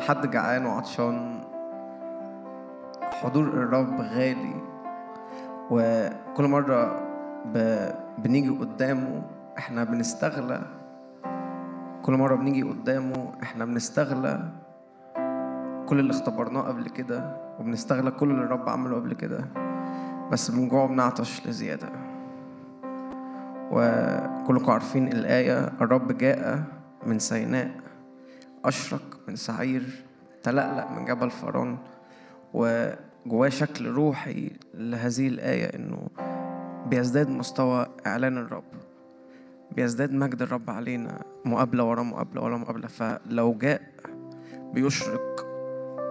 حد جعان وعطشان حضور الرب غالي. وكل مرة ب... بنيجي قدامه إحنا بنستغلى. كل مرة بنيجي قدامه إحنا بنستغلى كل اللي اختبرناه قبل كده وبنستغلى كل اللي الرب عمله قبل كده. بس من جوه بنعطش لزيادة. وكلكم عارفين الآية الرب جاء من سيناء. أشرق من سعير تلألأ من جبل فران وجواه شكل روحي لهذه الآية إنه بيزداد مستوى إعلان الرب. بيزداد مجد الرب علينا مقابلة ورا مقابلة ورا مقابلة. فلو جاء بيشرق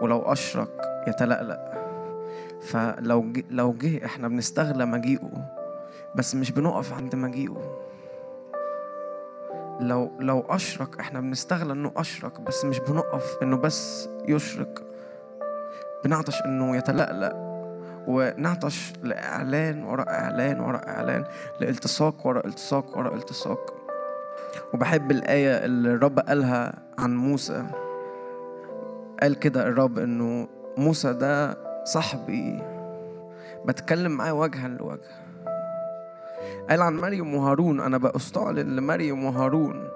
ولو أشرق يتلألأ. فلو لو جه إحنا بنستغلى مجيئه بس مش بنقف عند مجيئه. لو لو أشرق إحنا بنستغلى إنه أشرق بس مش بنقف إنه بس يشرق بنعطش إنه يتلألأ ونعطش لإعلان وراء إعلان وراء إعلان لالتصاق وراء التصاق وراء التصاق. وبحب الآية اللي الرب قالها عن موسى. قال كده الرب إنه موسى ده صاحبي بتكلم معاه وجها لوجه. قال عن مريم وهارون أنا بأستعلن لمريم وهارون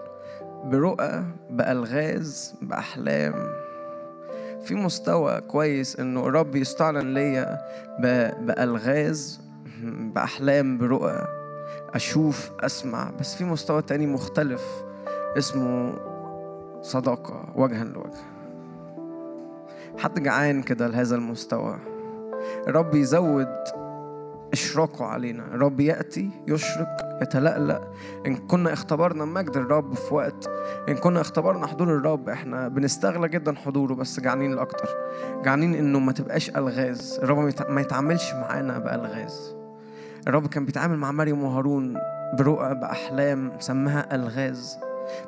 برؤى بألغاز بأحلام. في مستوى كويس إنه الرب يستعلن ليا بألغاز بأحلام برؤى أشوف أسمع. بس في مستوى تاني مختلف اسمه صداقة وجها لوجه. حد جعان كده لهذا المستوى. الرب يزود إشراقه علينا. الرب يأتي يشرق يتلألأ. إن كنا اختبرنا مجد الرب في وقت إن كنا اختبرنا حضور الرب إحنا بنستغلى جدا حضوره بس جعانين الأكتر جعانين إنه ما تبقاش ألغاز. الرب ما يتع- ما يتعاملش معانا بألغاز. الرب كان بيتعامل مع مريم وهارون برؤى بأحلام سماها ألغاز.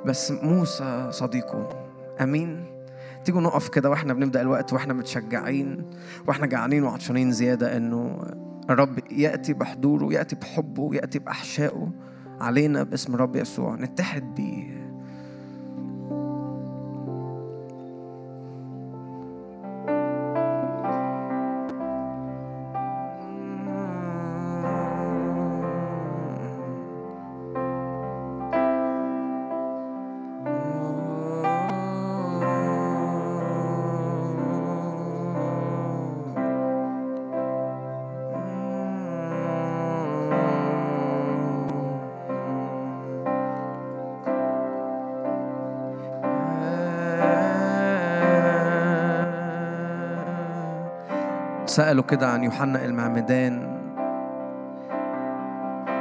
بس موسى صديقه. أمين. تيجوا نقف كده وإحنا بنبدأ الوقت وإحنا متشجعين وإحنا جعانين وعطشانين زيادة إنه الرب يأتي بحضوره يأتي بحبه يأتي بأحشائه علينا باسم الرب يسوع. نتحد بيه. سألوا كده عن يوحنا المعمدان.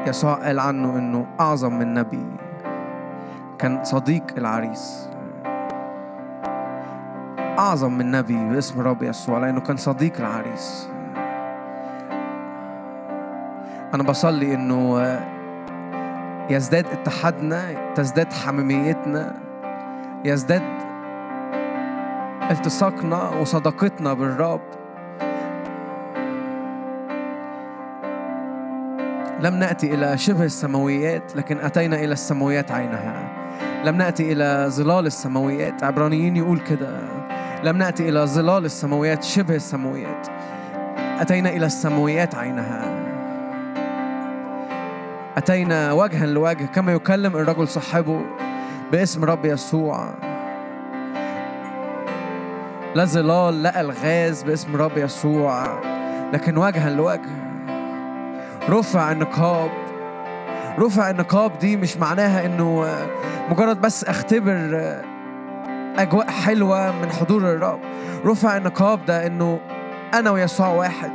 يسوع قال عنه إنه أعظم من نبي كان صديق العريس. أعظم من نبي باسم الرب يسوع لأنه كان صديق العريس. أنا بصلي إنه يزداد اتحادنا تزداد حميميتنا يزداد التصاقنا وصداقتنا بالرب. لم نأتي إلى شبه السماويات لكن أتينا إلى السماويات عينها. لم نأتي إلى ظلال السماويات. عبرانيين يقول كده. لم نأتي إلى ظلال السماويات شبه السماويات. أتينا إلى السماويات عينها. أتينا وجها لوجه كما يكلم الرجل صاحبه باسم رب يسوع. لا ظلال لا ألغاز باسم رب يسوع. لكن وجها لوجه رفع النقاب رفع النقاب دي مش معناها إنه مجرد بس أختبر أجواء حلوة من حضور الرب. رفع النقاب ده إنه أنا ويسوع واحد.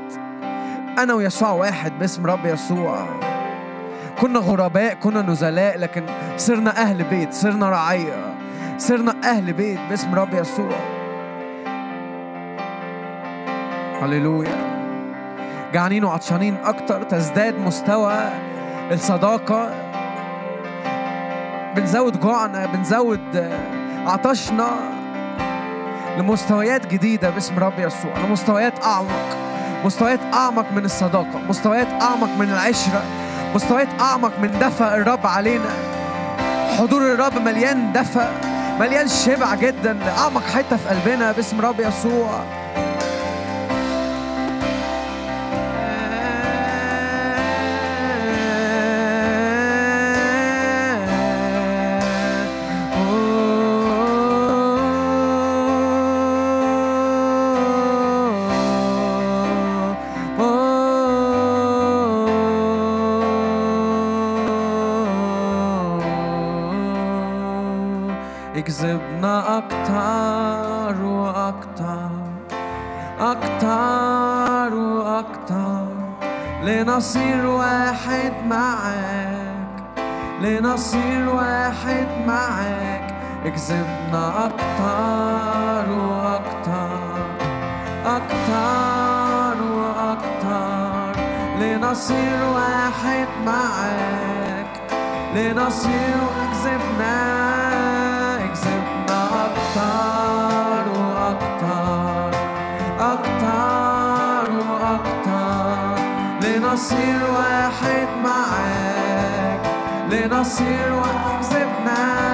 أنا ويسوع واحد باسم رب يسوع. كنا غرباء كنا نزلاء لكن صرنا أهل بيت صرنا رعية. صرنا أهل بيت باسم رب يسوع. هللويا. جعانين وعطشانين أكتر تزداد مستوى الصداقة. بنزود جوعنا بنزود عطشنا لمستويات جديدة باسم رب يسوع لمستويات أعمق مستويات أعمق من الصداقة مستويات أعمق من العشرة مستويات أعمق من دفع الرب علينا. حضور الرب مليان دفع مليان شبع جدا أعمق حتة في قلبنا باسم رب يسوع. كسبنا أكتر وأكتر أكتر وأكتر لنصير واحد معاك لنصير واحد معاك اكذبنا أكتر وأكتر أكتر وأكتر لنصير واحد معاك لنصير واكذبناك لنصير واحد معاك لنصير واحد سبنا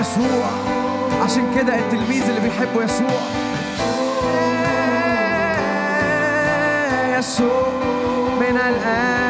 يسوع. عشان كده التلميذ اللي بيحبوا يسوع. يسوع. من الآن.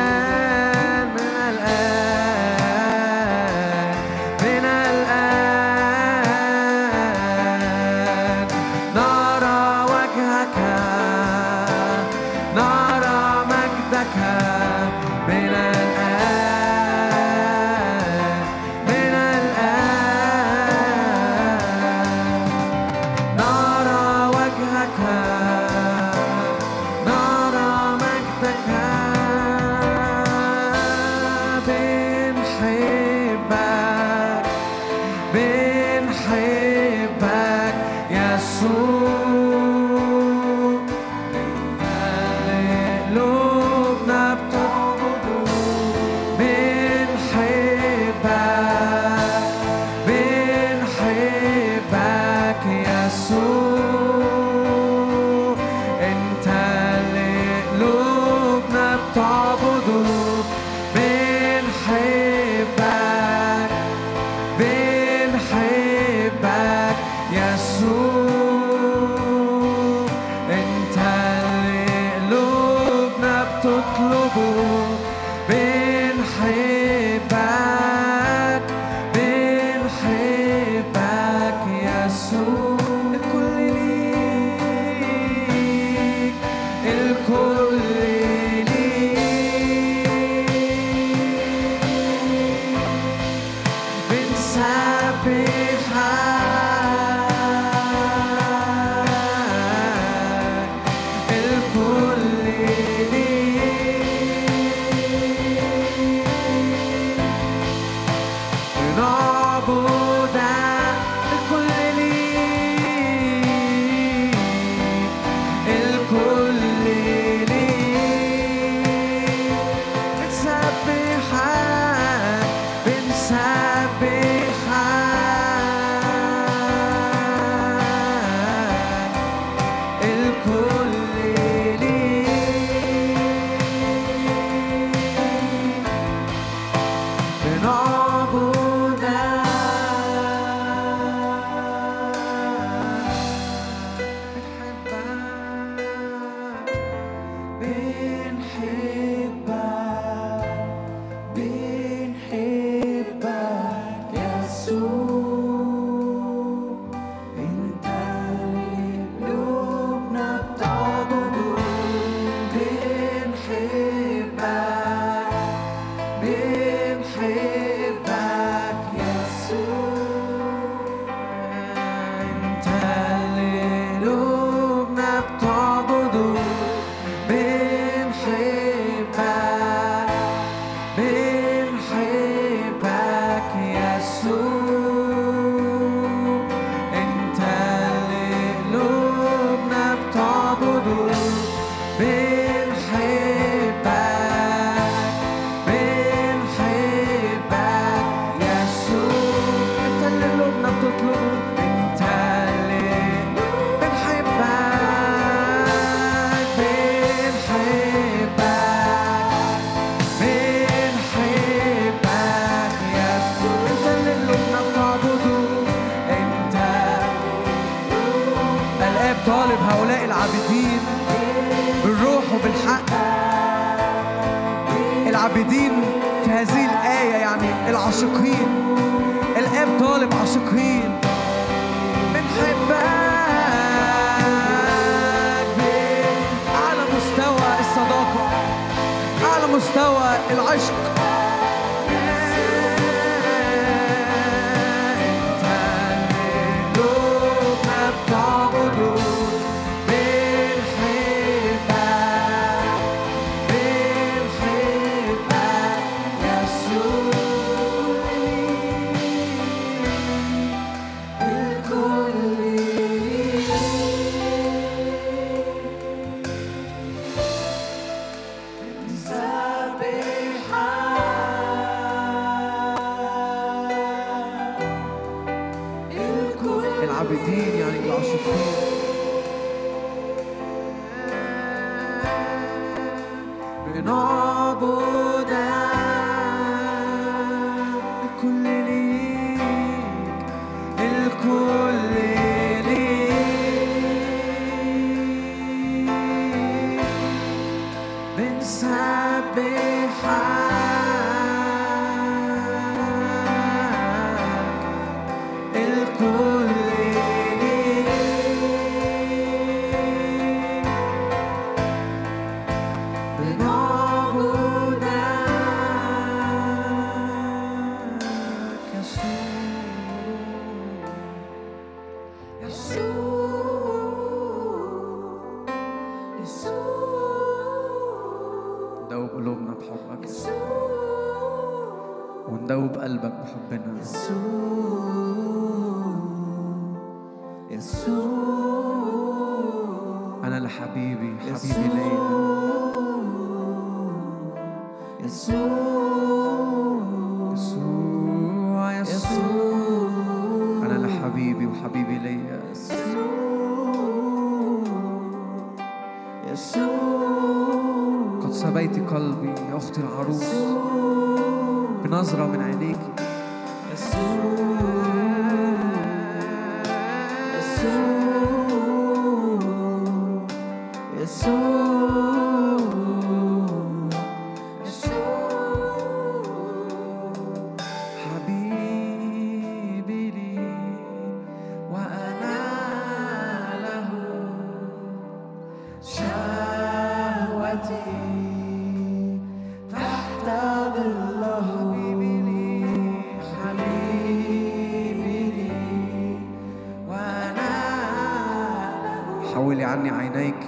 عني عينيك.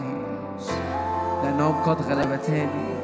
لأنهم قد غلبتاني.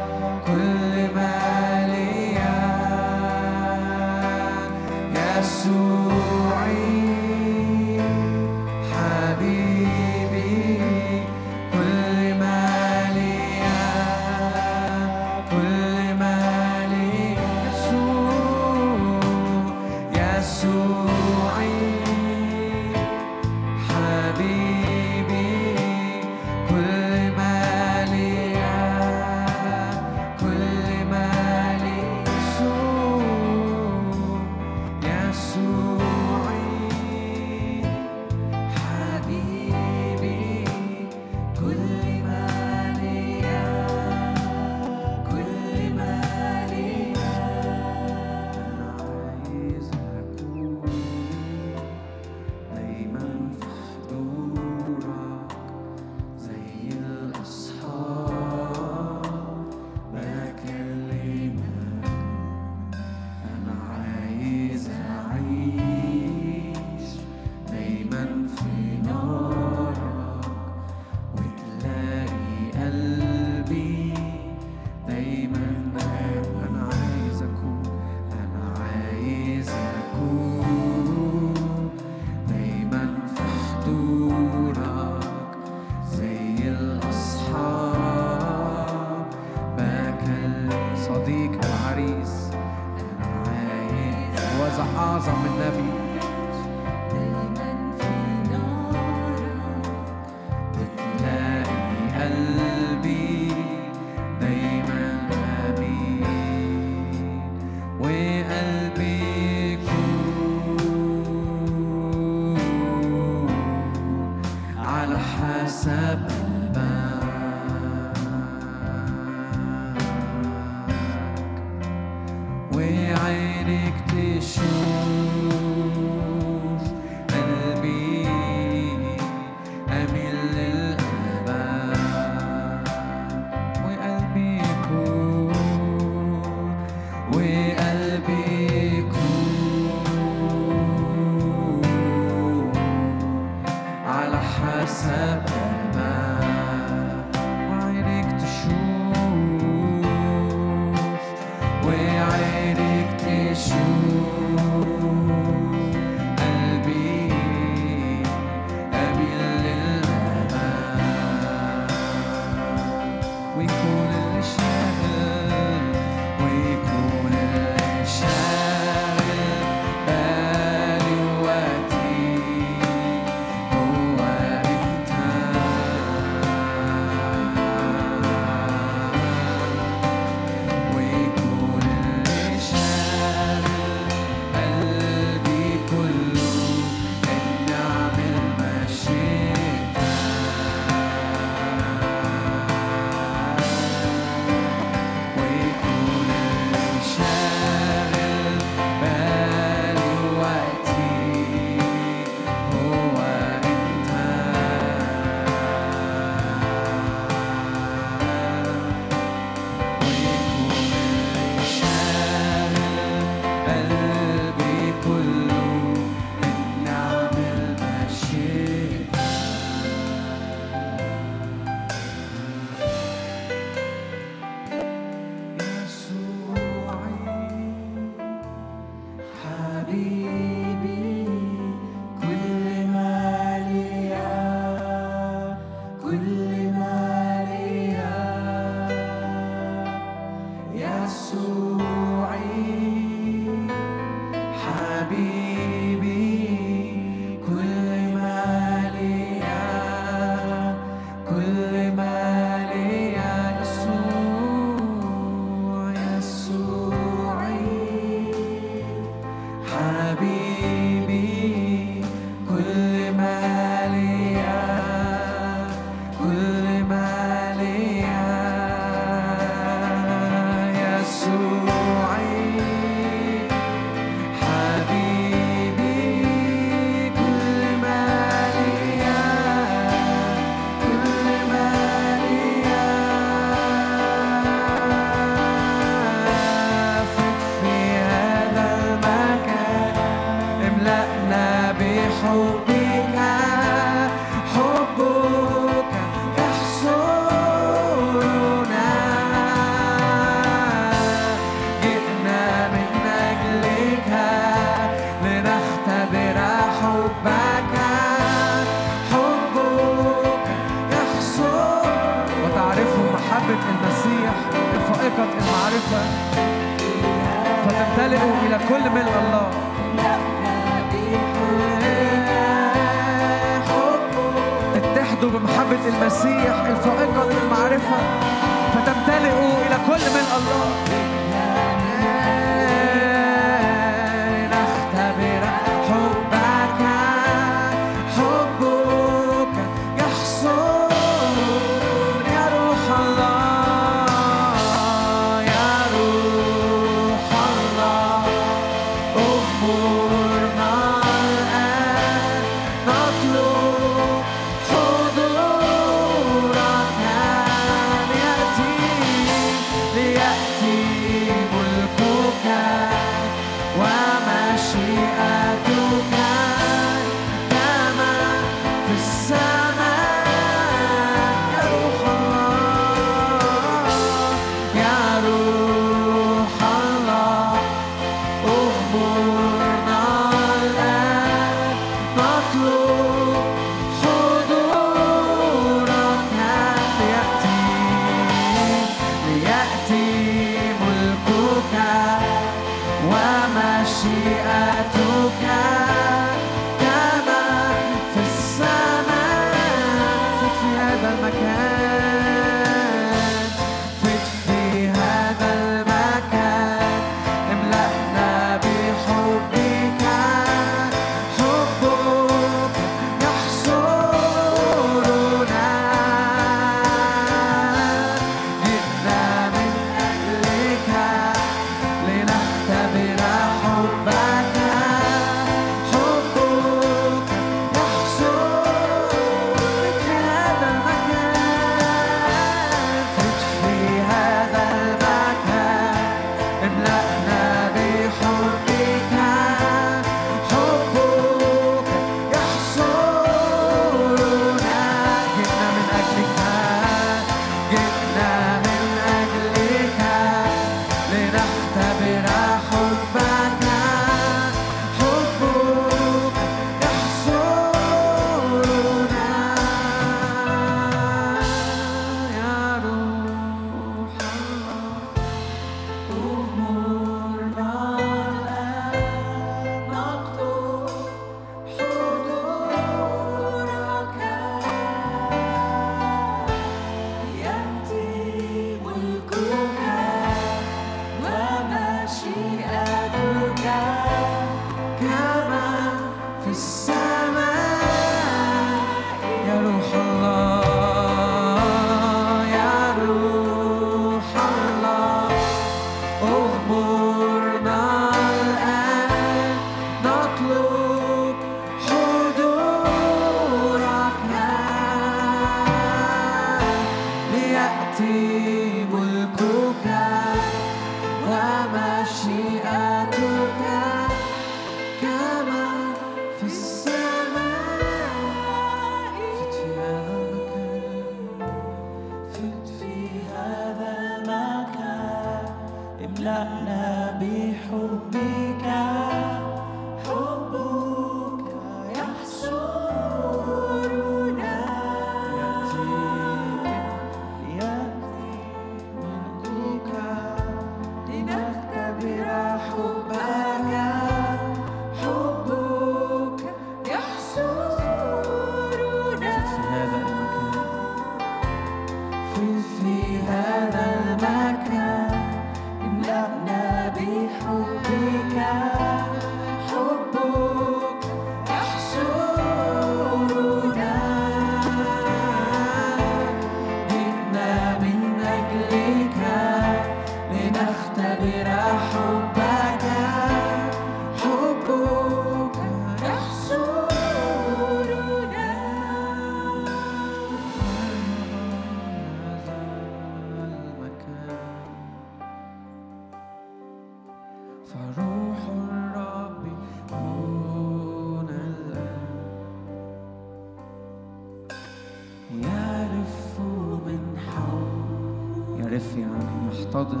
يحتضن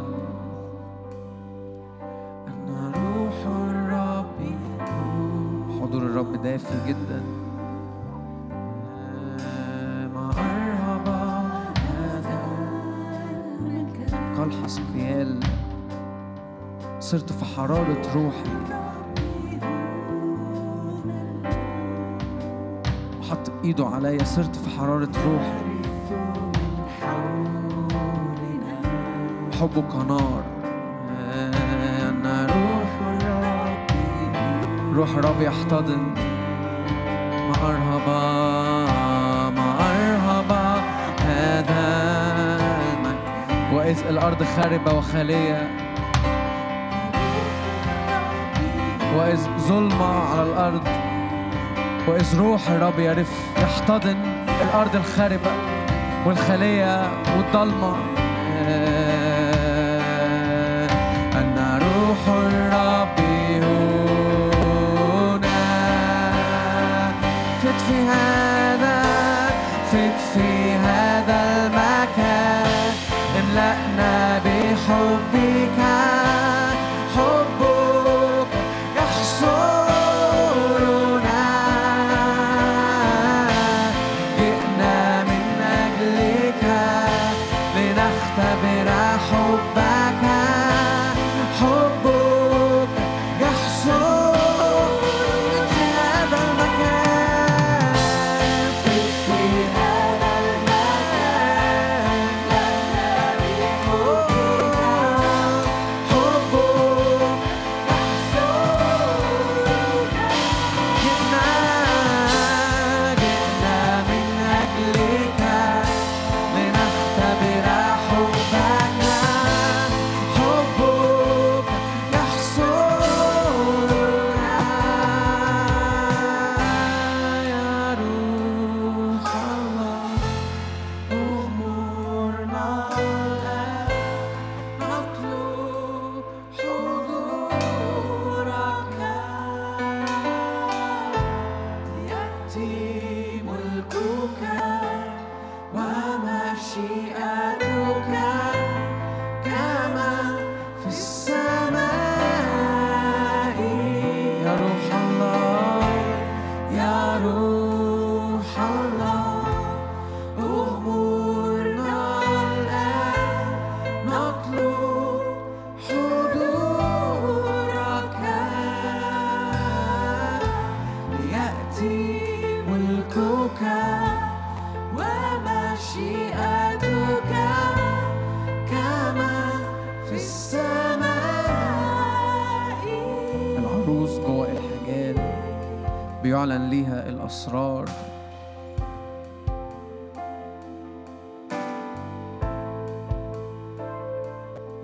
أن روح الرب حضور الرب دافي جدا. ما أرهب هذا قال حسقيال صرت في حرارة روحي. وحط إيده عليا صرت في حرارة روحي. حبه كنار أنا روح روح الرب يحتضن. ما أرهب هذا وإذ الأرض خاربة وخالية. وإذ ظلمة على الأرض. وإذ روح الرب يرف يحتضن. الأرض الخاربة والخالية والضلمة. high. بيعلن ليها الأسرار.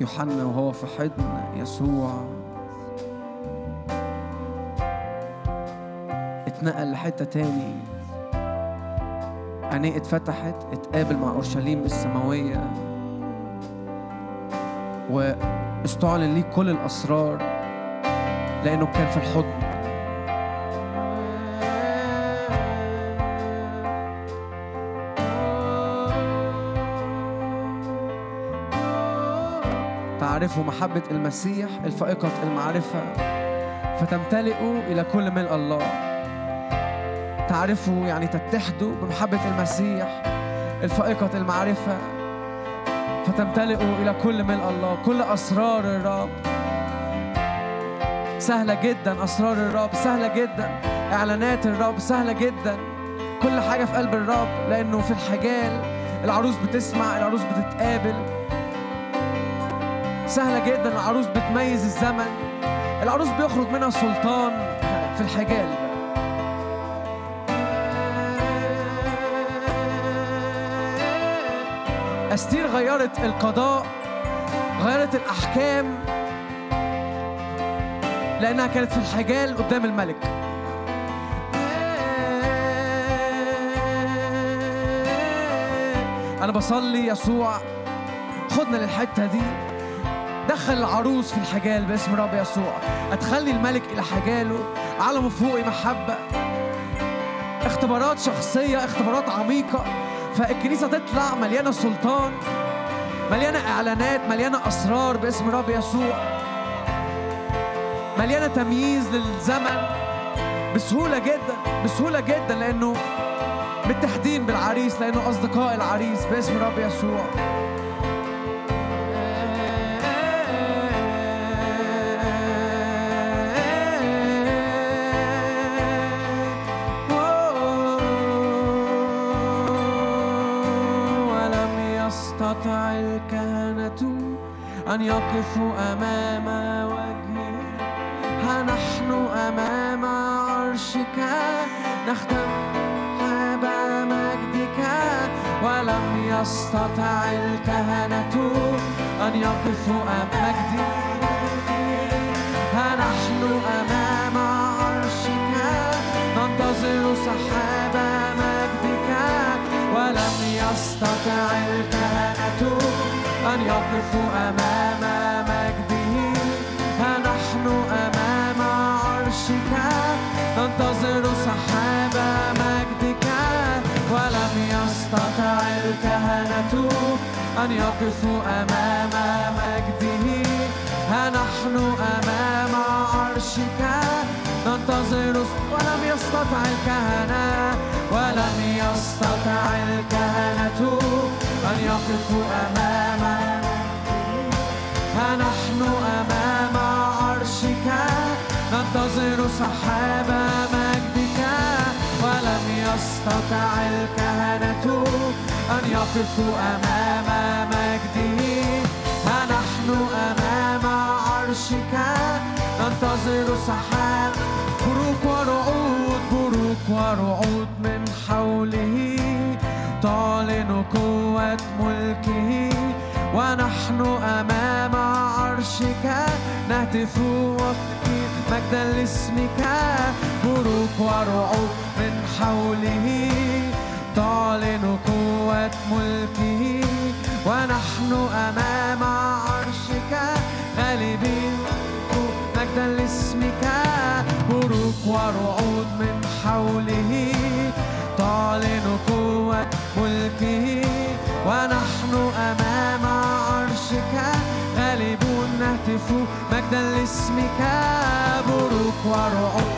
يوحنا وهو في حضن يسوع. اتنقل لحتة تاني. عينيه اتفتحت اتقابل مع أورشليم السماوية واستعلن ليه كل الأسرار لأنه كان في الحضن. تعرفوا محبة المسيح الفائقة المعرفة. فتمتلئوا إلى كل ملء الله. تعرفوا يعني تتحدوا بمحبة المسيح الفائقة المعرفة. فتمتلئوا إلى كل ملء الله كل أسرار الرب. سهلة جدا أسرار الرب سهلة جدا. إعلانات الرب سهلة جدا. كل حاجة في قلب الرب لأنه في الحجال. العروس بتسمع العروس بتتقابل. سهلة جدا. العروس بتميز الزمن. العروس بيخرج منها سلطان في الحجال. أستير غيرت القضاء غيرت الأحكام لأنها كانت في الحجال قدام الملك. أنا بصلي يسوع. خدنا للحتة دي. دخل العروس في الحجال باسم رب يسوع. هتخلي الملك إلى حجاله. علم فوقي محبة. اختبارات شخصية اختبارات عميقة. فالكنيسة تطلع مليانة سلطان مليانة إعلانات مليانة أسرار باسم رب يسوع. مليانة تمييز للزمن. بسهولة جدا بسهولة جدا لأنه متحدين بالعريس لأنه أصدقاء العريس باسم رب يسوع. يقفوا أمام وجهه. ها نحن أمام عرشك. نختم باب مجدك ولم يستطع الكهنة أن يقفوا أمام مجدك ها نحن أمام عرشك. ننتظر سحاب مجدك. ولم يستطع الكهنة أن يقفوا أمام عرشك ننتظر سحاب مجدك ولم يستطع الكهنة أن يقفوا أمام مجده ها نحن أمام عرشك ننتظر ولم يستطع الكهنة ولم يستطع الكهنة أن يقفوا أمام ها نحن أمام ننتظر سحاب مجدك ولم يستطع الكهنة أن يقفوا أمام مجده نحن أمام عرشك ننتظر سحاب بروق ورعود بروق ورعود من حوله تعلن قوة ملكه ونحن أمام عرشك نهتف ونقيم مجدا لاسمك بروق ورعود من حوله. تعلن قوة ملكه ونحن أمام عرشك غالبين. مجدا لاسمك بروق ورعود من حوله. تعلن قوة ملكه ونحن أمام عرشك غالبون. نهتف مجدا لاسمك بروق ورعود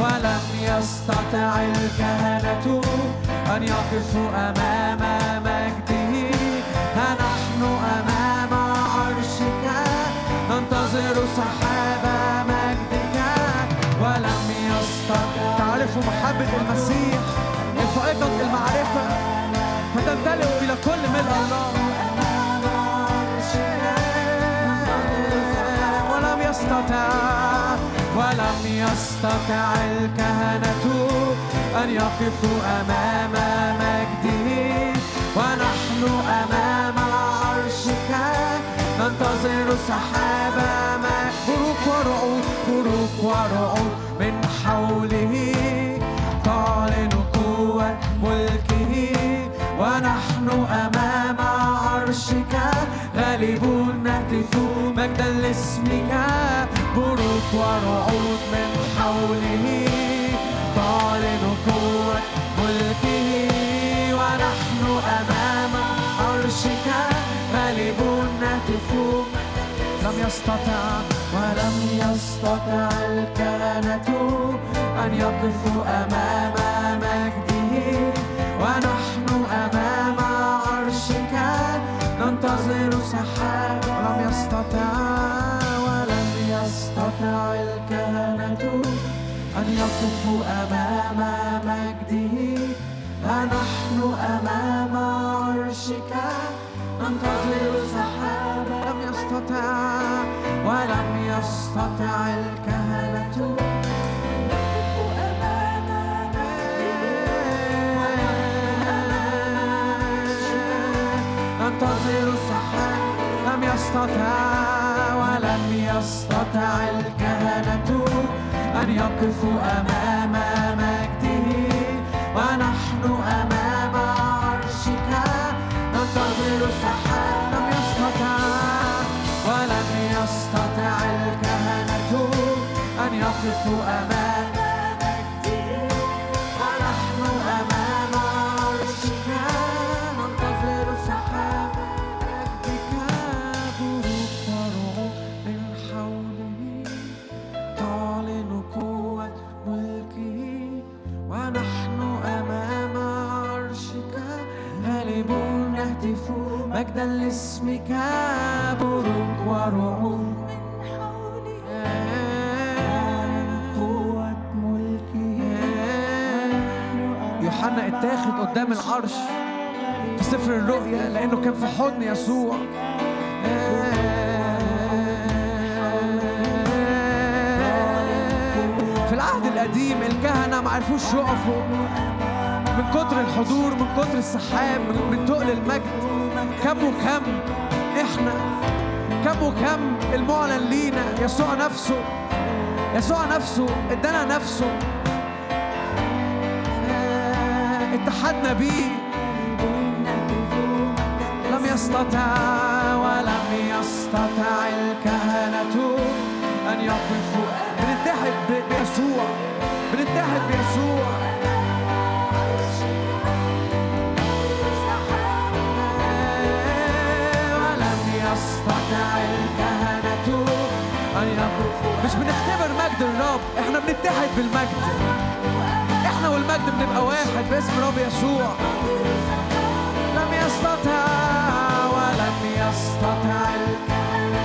ولم يستطع الكهنة أن يقفوا أمام مجده. ها نحن أمام عرشك ننتظر سحاب مجدك. ولم يستطع تعرف محبة المسيح الفائقة المعرفة فتمتلئ إلى كل ملء الله. يستطع الكهنة أن يقفوا أمام مجده ونحن أمام عرشك. ننتظر سحاب بروق ورعود بروق ورعود من حوله. تعلن قوة ملكه ونحن أمام عرشك. غالبون نهتف مجدا لاسمك. بروق ورعود من حوله. تعلن قوة ملكه. ونحن أمام عرشك غالبون نهتف لم يستطع ولم يستطع الكهنة أن يقفوا أمام يقفوا أمام مجده ونحن أمام عرشك. ننتظر سحابا لم يستطع ولم يستطع الكهنة. ننتظر السحاب. لم يستطع ولم يستطع الكهنة. أن يقفوا أمام مجده ونحن أمام عرشك؟ ننتظر السحاب لم يستطع ولم يستطع الكهنة أن يقفوا أمام مجدا لاسمك بروق ورعود قوة ملكه يوحنا اتاخد قدام العرش في سفر الرؤيا لأنه كان في حضن يسوع. في العهد القديم الكهنة ما عرفوش يقفوا. من كتر الحضور من كتر السحاب من- من تقل المجد. كم؟ وكم إحنا كم؟ وكم المعلن لينا. يسوع نفسه. يسوع نفسه. إدانا نفسه. آه، اتحدنا بيه. لم يستطع ولم يستطع الكهنة أن يقفوا بنتحد بيسوع. بنتحد بيسوع. الرب إحنا بنتحد بالمجد. إحنا والمجد بنبقى واحد باسم رب يسوع. لم يستطع ولم يستطع الكهنة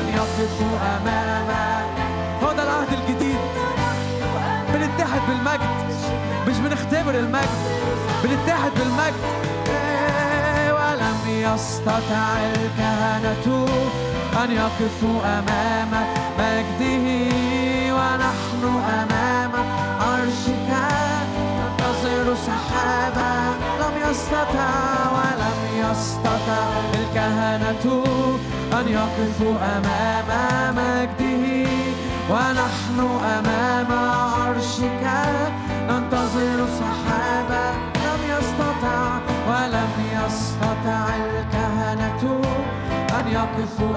أن يقفوا أمامك هو ده العهد الجديد. بنتحد بالمجد. مش بنختبر المجد. بنتحد بالمجد. إيه، ولم يستطع الكهنة. أن يقفوا أمام مجده ونحن أمام عرشك. ننتظر سحابا. لم يستطع ولم يستطع الكهنة أن يقفوا أمام مجده. ونحن أمام عرشك. ننتظر سحابا. لم يستطع ولم يستطع الكهنة أن يقفوا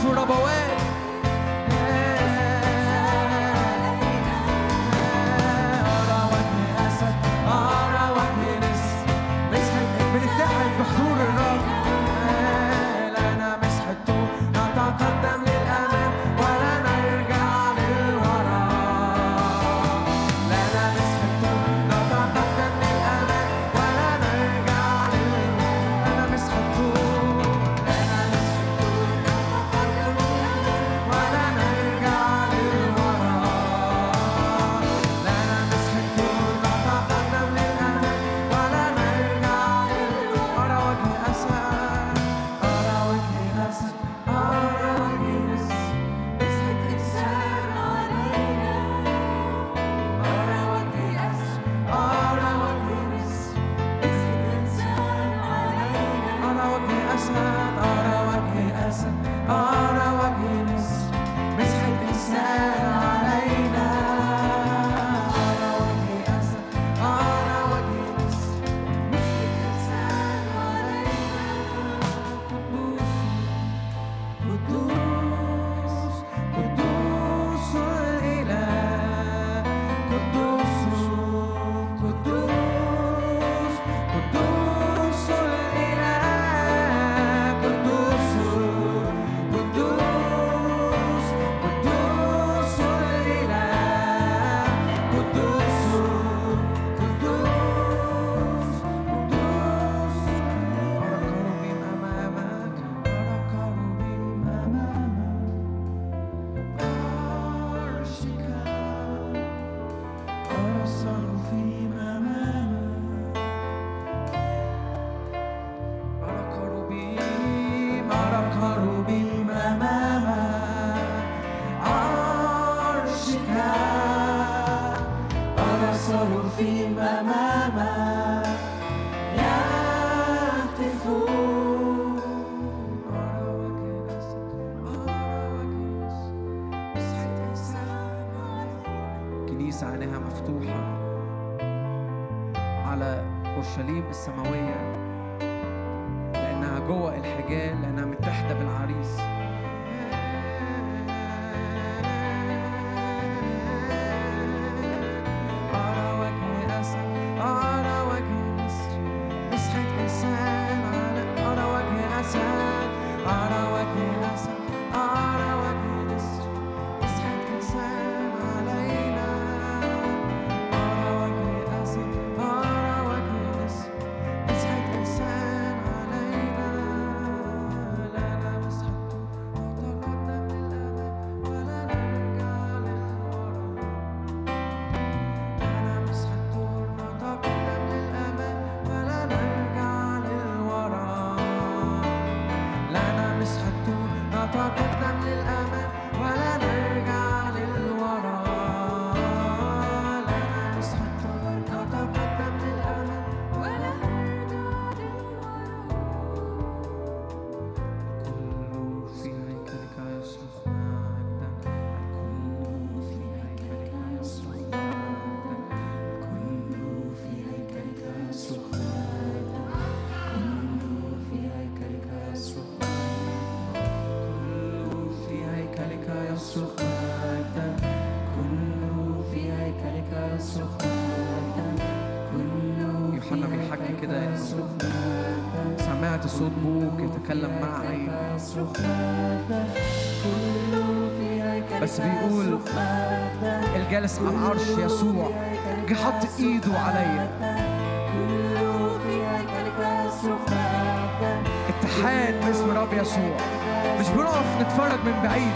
出道保卫 جالس على العرش يسوع. جه حط إيده عليا. اتحاد باسم الرب يسوع. مش بنقف نتفرج من بعيد.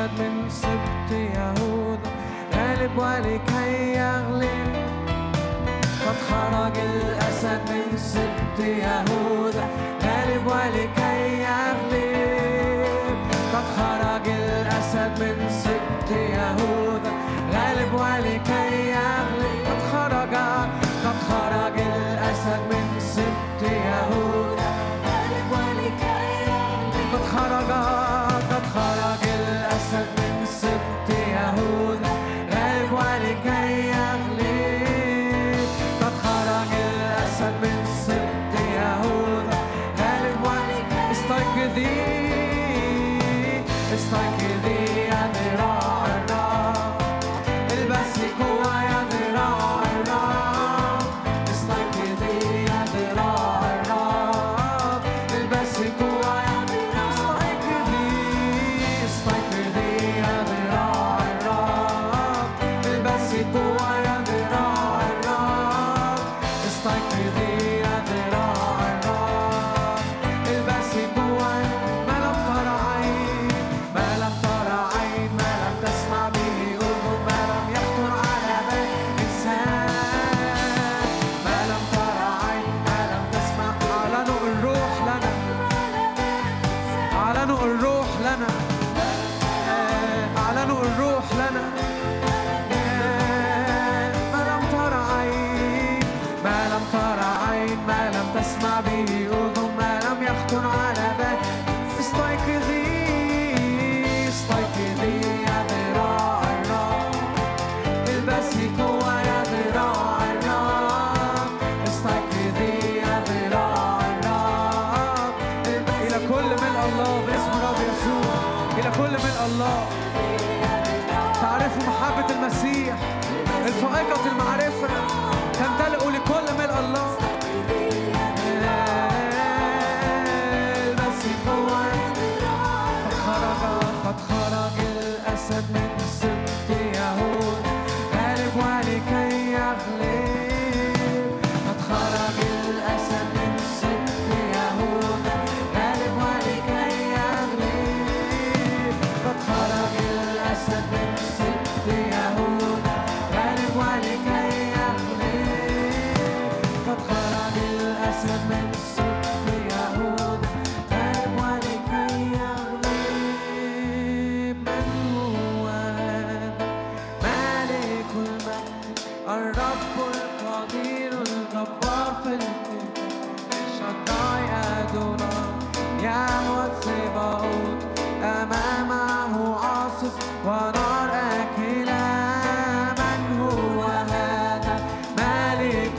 أخذ من سبط يهوذا غالب ولكي يغلب قد خرج الأسد من سبط يهوذا غالب ولكي يغلب قد خرج الأسد من سبط يهوذا غالب ولكي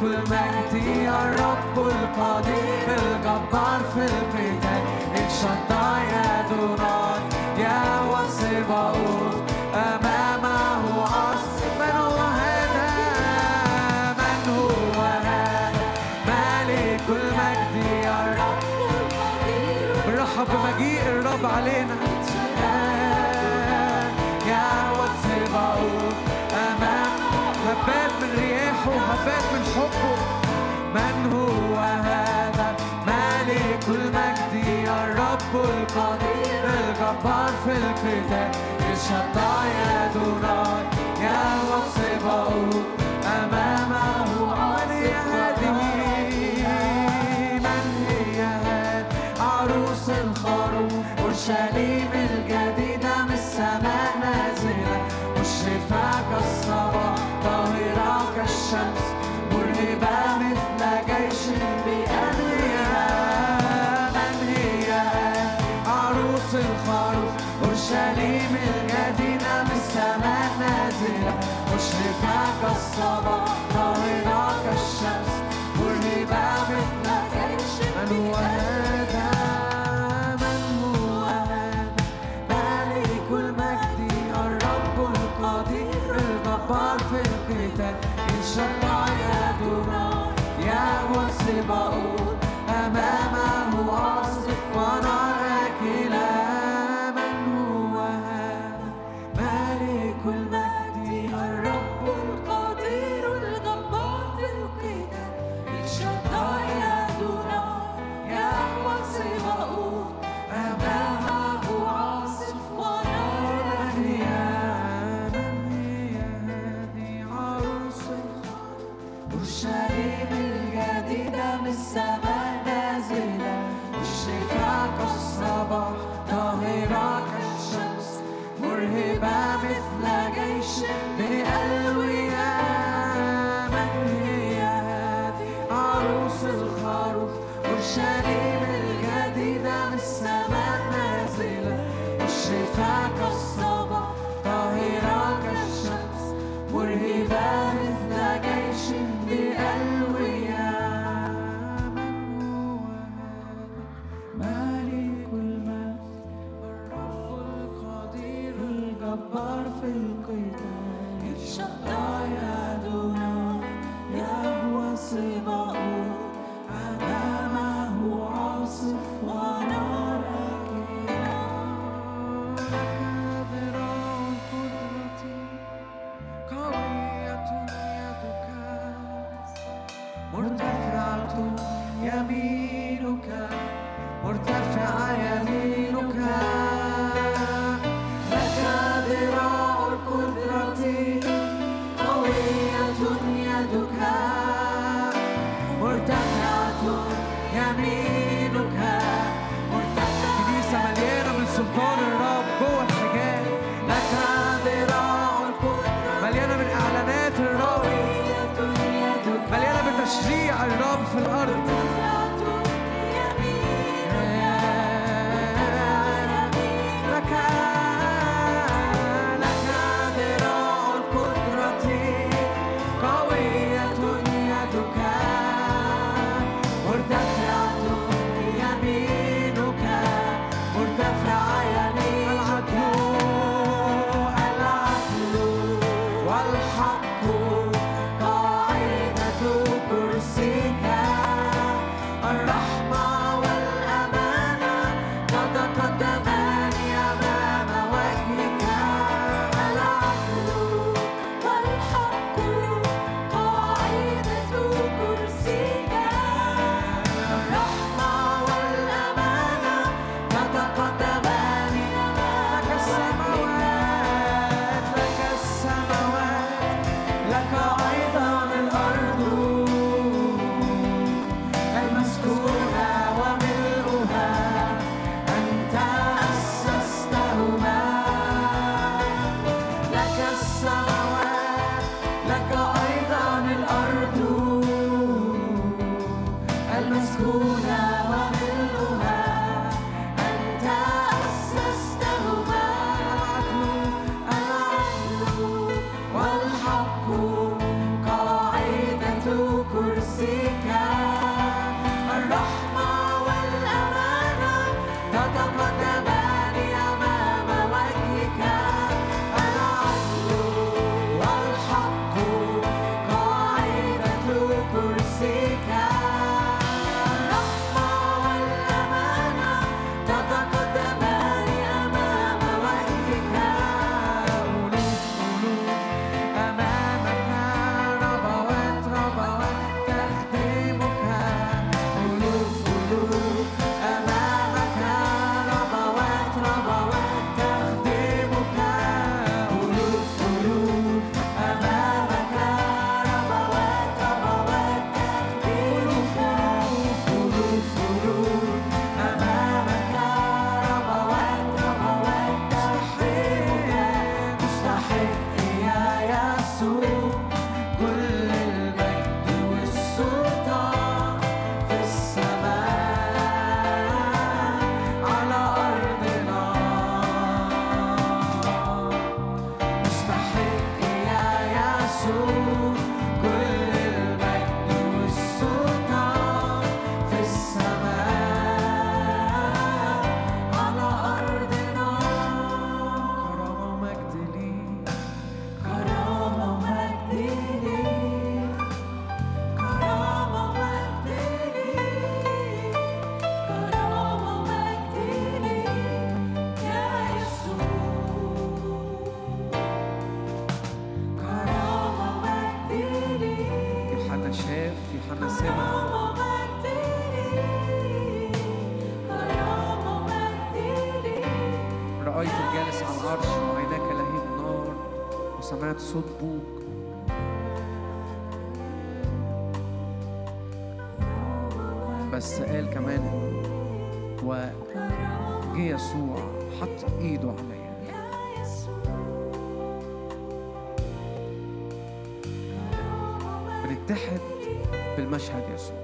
والمجد يا رب القدير الجبار في القتال الشداع يدنا صوت بوك بس قال كمان وجه يسوع حط إيده عليا. بنتحد بالمشهد يسوع.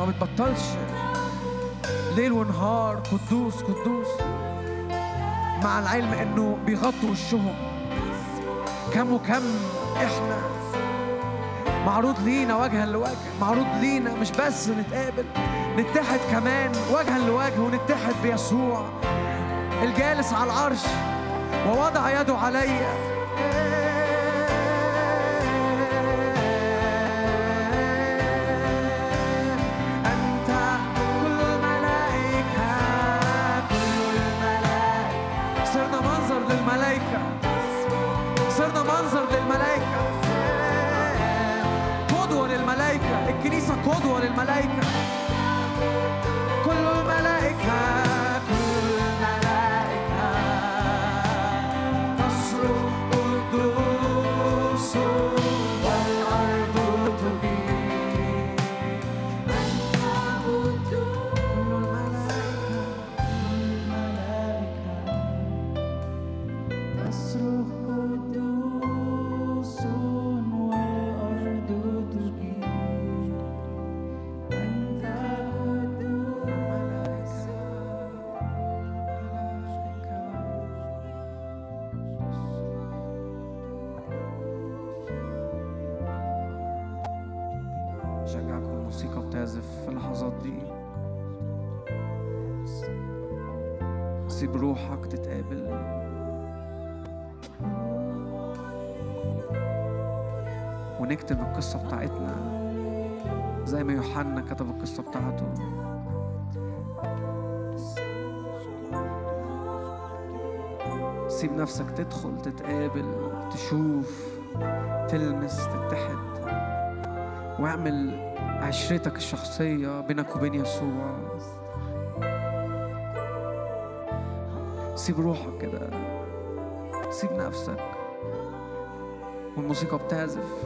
ما بتبطلش. ليل ونهار قدوس قدوس. مع العلم إنه بيغطوا وشهم. كم وكم إحنا معروض لينا وجها لوجه معروض لينا مش بس نتقابل نتحد كمان وجها لوجه ونتحد بيسوع. الجالس على العرش ووضع يده عليّ بينك وبين يسوع. سيب روحك كده. سيب نفسك. والموسيقى بتعزف.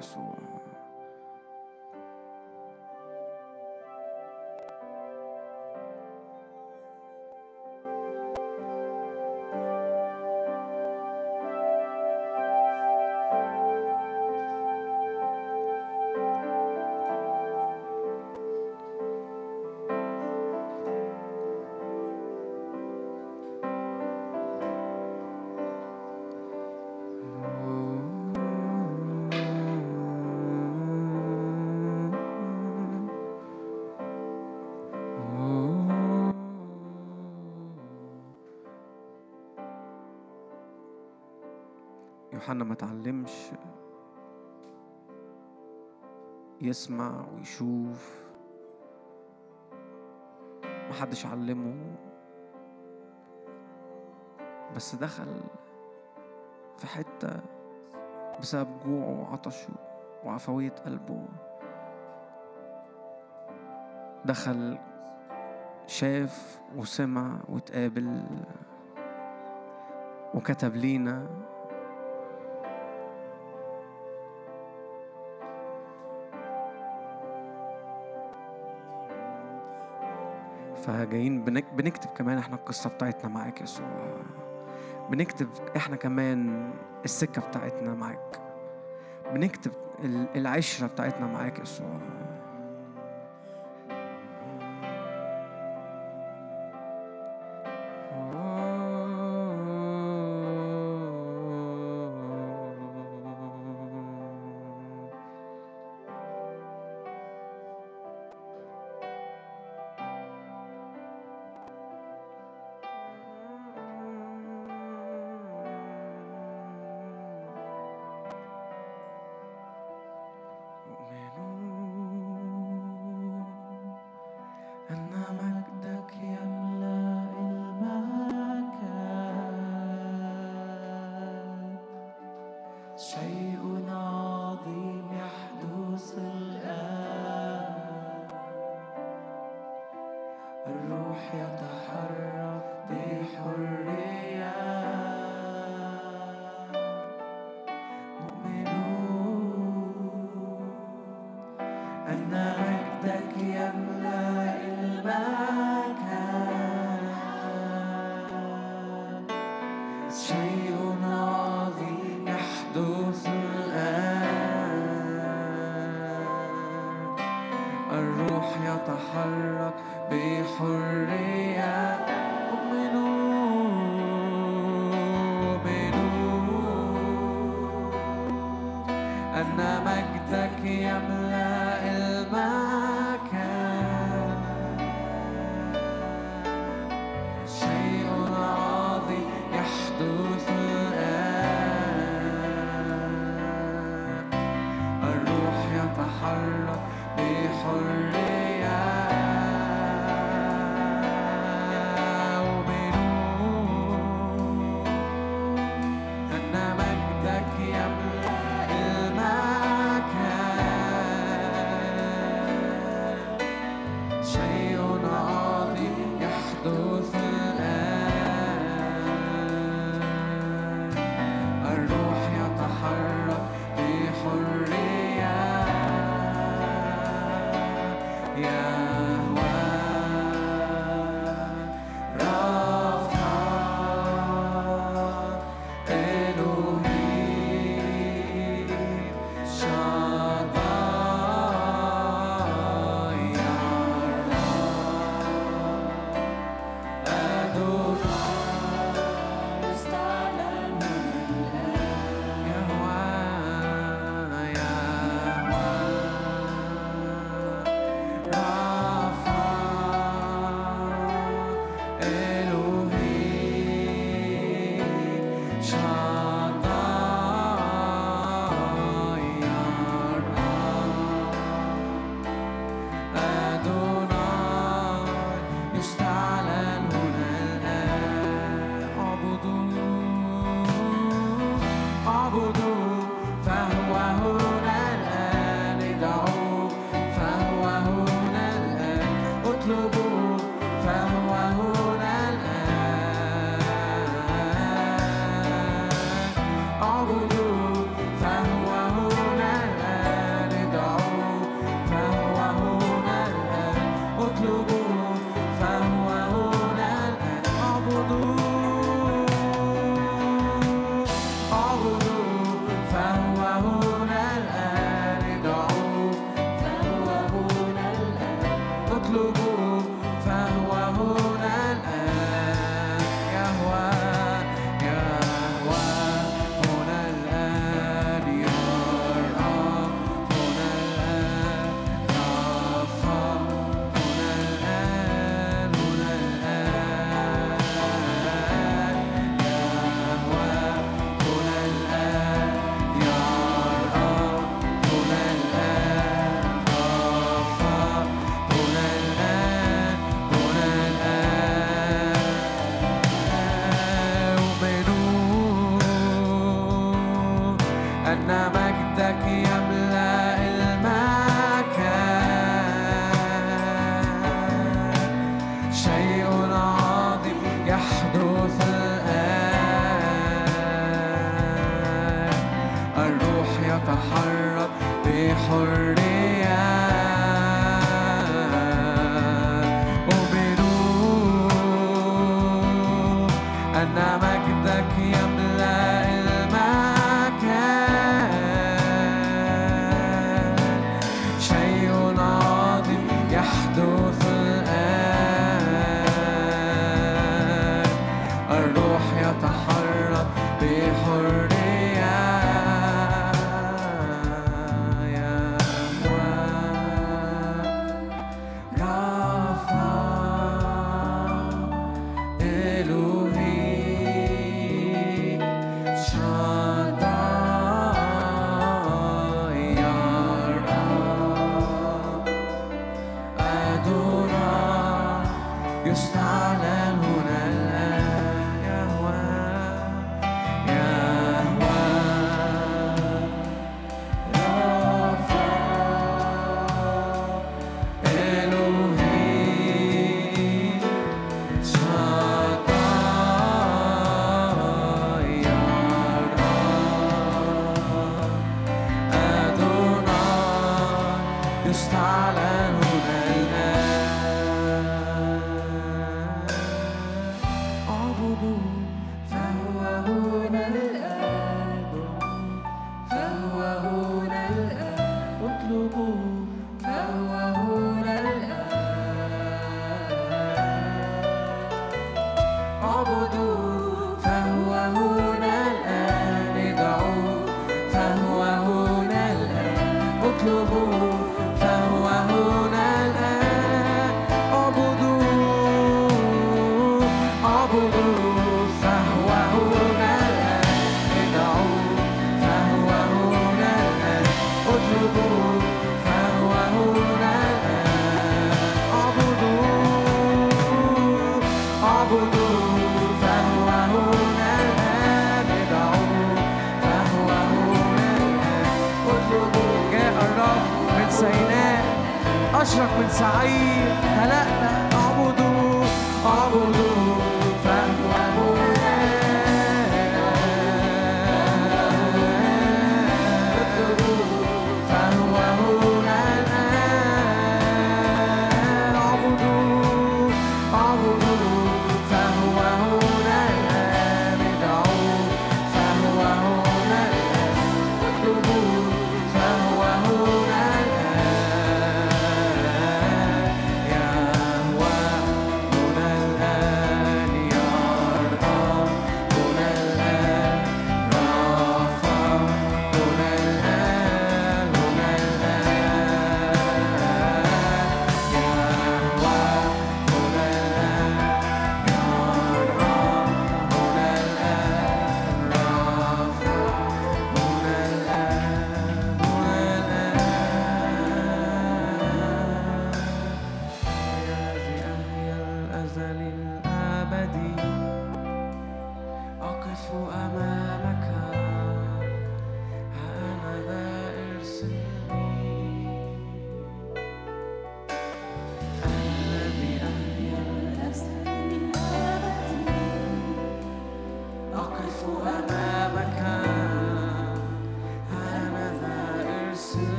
في حضن يوحنا ما تعلمش يسمع ويشوف. محدش علمه. بس دخل في حتة بسبب جوعه وعطشه وعفوية قلبه. دخل شاف وسمع وتقابل وكتب لينا. فجايين بنك بنكتب كمان إحنا القصة بتاعتنا معاك يسوع. بنكتب إحنا كمان السكة بتاعتنا معاك. بنكتب ال- العشرة بتاعتنا معاك يسوع.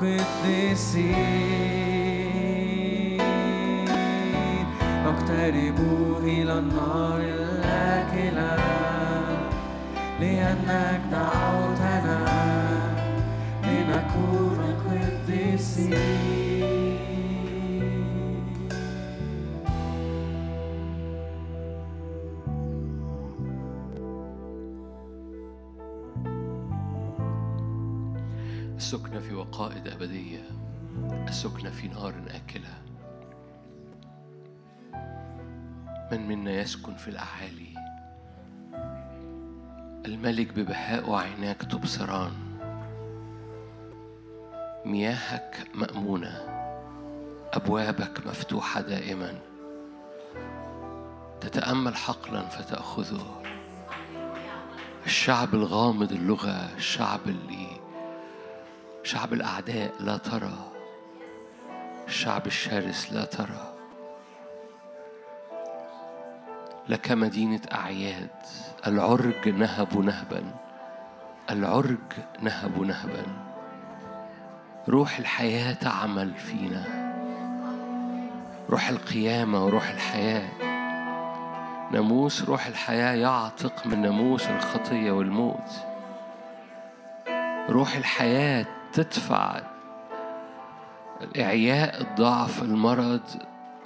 with this is. السكنة في وقائد أبدية السكنة في نار آكلة. من منا يسكن في الأعالي؟ الملك ببهاء وعيناك تبصران. مياهك مأمونة أبوابك مفتوحة دائما. تتأمل حقلا فتأخذه. الشعب الغامض اللغة الشعب اللي شعب الأعداء لا ترى الشعب الشرس لا ترى. لك مدينة أعياد العرج نهب نهبا العرج نهب نهبا. روح الحياة تعمل فينا. روح القيامة وروح الحياة. ناموس روح الحياة يعتق من ناموس الخطية والموت. روح الحياة تدفع الإعياء الضعف المرض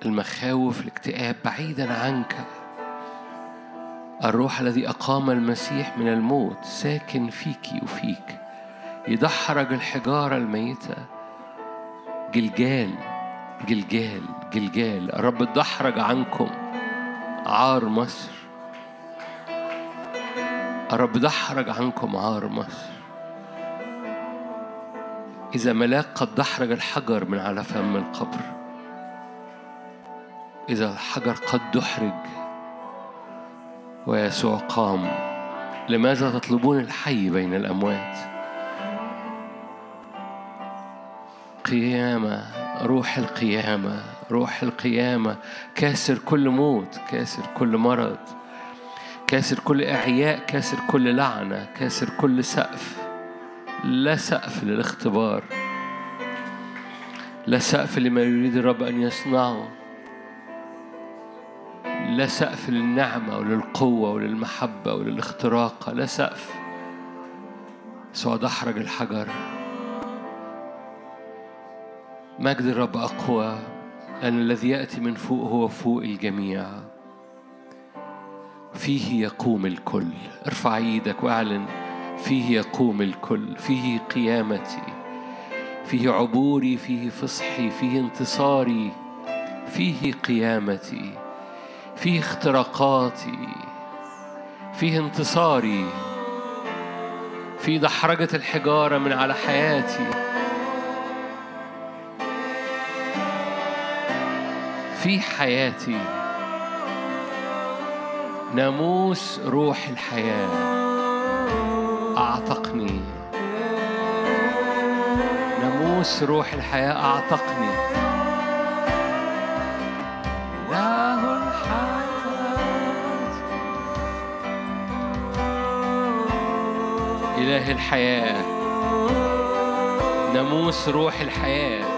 المخاوف الاكتئاب بعيدا عنك. الروح الذي أقام المسيح من الموت ساكن فيك وفيك. يدحرج الحجارة الميتة. جلجال جلجال جلجال. الرب ادحرج عنكم. عار مصر. الرب دحرج عنكم عار مصر. إذا ملاك قد دحرج الحجر من على فم القبر. إذا الحجر قد دحرج ويسوع قام لماذا تطلبون الحي بين الأموات؟ قيامة روح القيامة روح القيامة. كاسر كل موت كاسر كل مرض كاسر كل إعياء كاسر كل لعنة كاسر كل سقف. لا سقف للاختبار. لا سقف لما يريد الرب أن يصنعه. لا سقف للنعمة وللقوة وللمحبة وللاختراق. لا سقف. سوى دحرج الحجر. مجد الرب أقوى. لأن الذي يأتي من فوق هو فوق الجميع. فيه يقوم الكل. ارفع إيدك واعلن. فيه يقوم الكل فيه قيامتي فيه عبوري فيه فصحي فيه انتصاري فيه قيامتي فيه اختراقاتي فيه انتصاري في دحرجة الحجارة من على حياتي. في حياتي. ناموس روح الحياة. أعتقني. ناموس روح الحياة أعتقني. إله الحياة. إله الحياة. ناموس روح الحياة.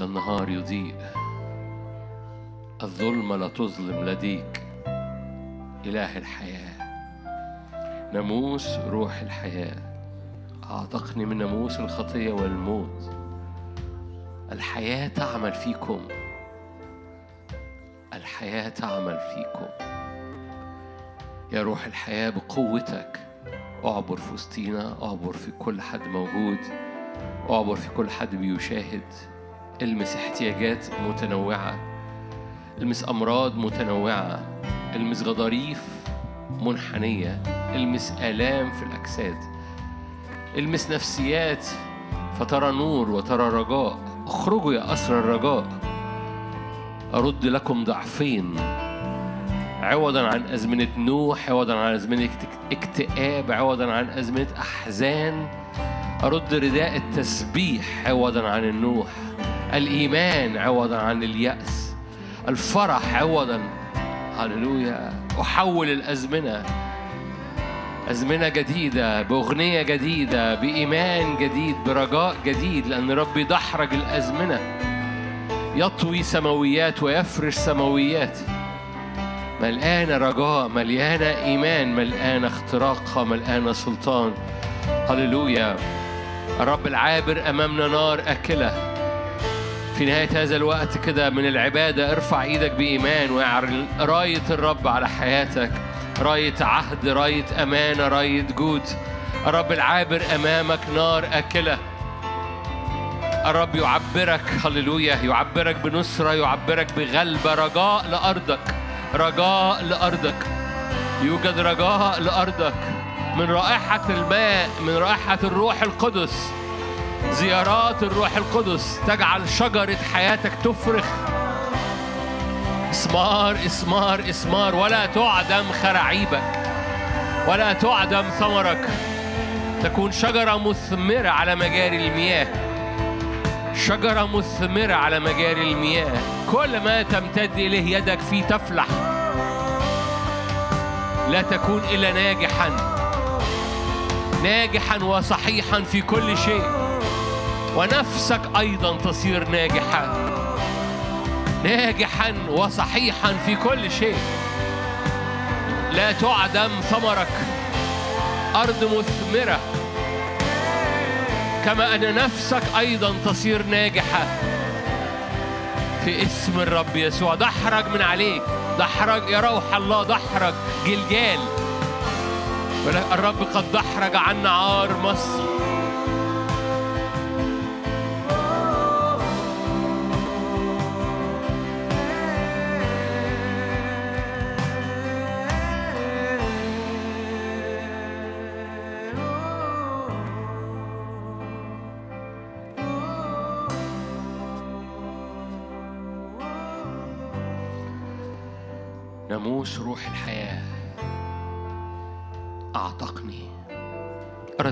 مثل النهار يضيء الظلمة لا تظلم لديك. إله الحياة ناموس روح الحياة. أعتقني من ناموس الخطية والموت. الحياة تعمل فيكم. الحياة تعمل فيكم. يا روح الحياة بقوتك. أعبر في وسطينا أعبر في كل حد موجود. أعبر في كل حد بيشاهد. المس احتياجات متنوعة. المس أمراض متنوعة. المس غضاريف منحنية. المس آلام في الأجساد. المس نفسيات. فترى نور وترى رجاء. اخرجوا يا أسر الرجاء. أرد لكم ضعفين. عوضا عن أزمنة نوح عوضا عن أزمنة اكتئاب عوضا عن أزمنة أحزان. أرد رداء التسبيح عوضا عن النوح. الإيمان عوضا عن اليأس الفرح عوضا. هللويا. أحول الأزمنة. أزمنة جديدة بأغنية جديدة بإيمان جديد برجاء جديد لأن ربي دحرج الأزمنة. يطوي سماويات ويفرش سماويات. ملقانة رجاء مليانة إيمان ملقانة اختراقها ملقانة سلطان. هللويا. الرب العابر أمامنا نار أكلة. في نهاية هذا الوقت كده من العبادة ارفع إيدك بإيمان واعلن راية الرب على حياتك راية عهد راية أمانة راية جود. الرب العابر أمامك نار أكلة. الرب يعبرك هللويا يعبرك بنصرة يعبرك بغلبة رجاء لأرضك رجاء لأرضك. يوجد رجاء لأرضك من رائحة الماء من رائحة الروح القدس. زيارات الروح القدس تجعل شجرة حياتك تفرخ. إسمار إسمار إسمار ولا تعدم خراعيبك ولا تعدم ثمرك. تكون شجرة مثمرة على مجاري المياه. شجرة مثمرة على مجاري المياه. كل ما تمتد إليه يدك فيه تفلح. لا تكون إلا ناجحا. ناجحا وصحيحا في كل شيء. ونفسك أيضا تصير ناجحا. ناجحا وصحيحا في كل شيء. لا تعدم ثمرك. أرض مثمرة. كما أن نفسك أيضا تصير ناجحة. في اسم الرب يسوع. دحرج من عليك. دحرج يا روح الله دحرج جلجال. الرب قد دحرج عن عار مصر.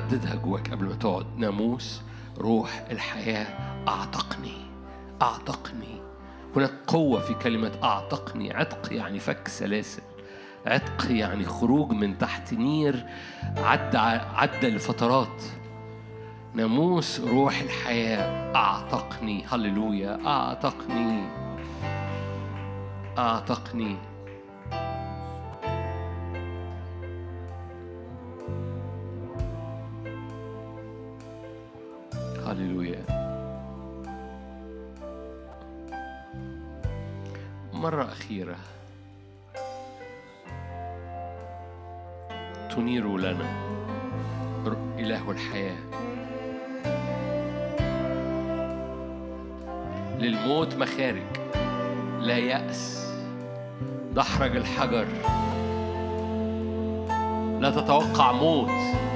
رددها جواك قبل ما تقعد. ناموس روح الحياة أعتقني أعتقني. هناك قوة في كلمة أعتقني. عتق يعني فك سلاسل. عتق يعني خروج من تحت نير عدى عدى لفترات ناموس روح الحياة أعتقني. هللويا. أعتقني. أعتقني. هللويا مرة أخيرة. تنير لنا إله الحياة. للموت مخارج. لا يأس. دحرج الحجر. لا تتوقع موت.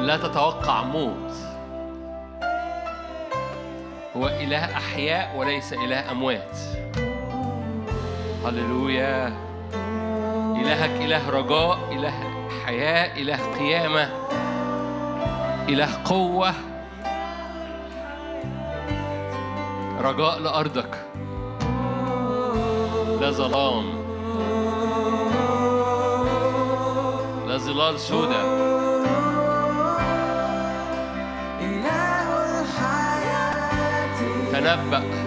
لا تتوقع موت. هو إله أحياء وليس إله أموات. هللويا. إلهك إله رجاء إله حياة إله قيامة إله قوة. رجاء لأرضك. لا ظلام. لا ظلال سوداء تنبأ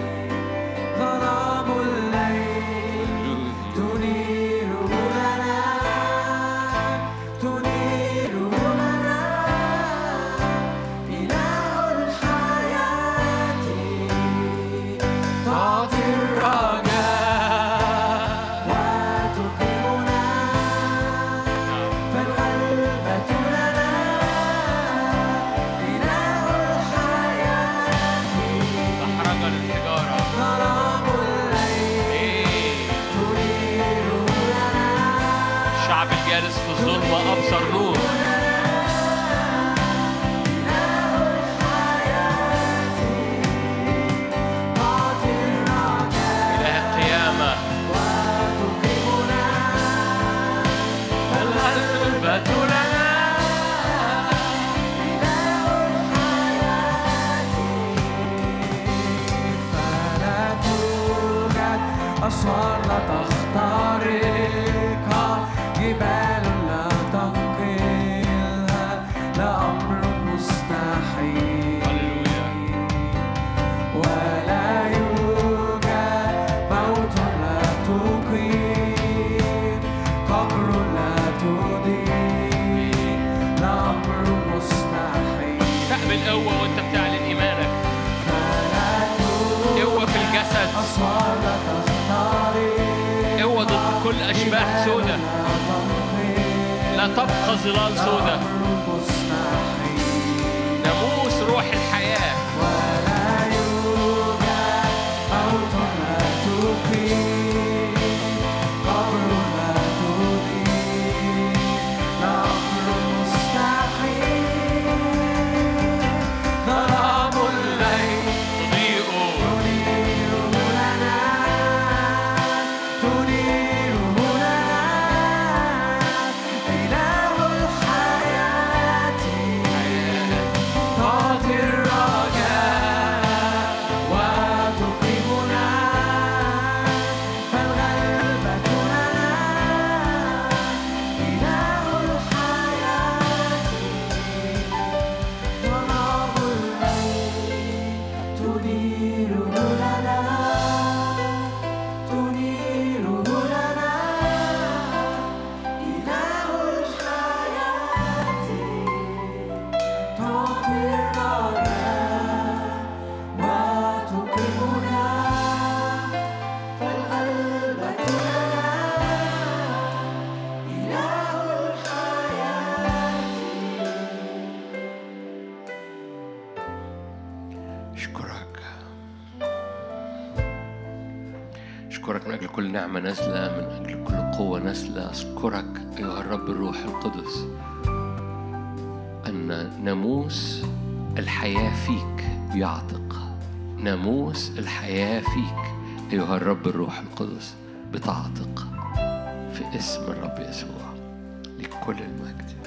نعمة نازلة من أجل كل قوة نازلة. أشكرك أيها الرب الروح القدس أن ناموس الحياة فيك يعتق ناموس الحياة فيك أيها الرب الروح القدس بتعتق. في اسم الرب يسوع لكل المجد.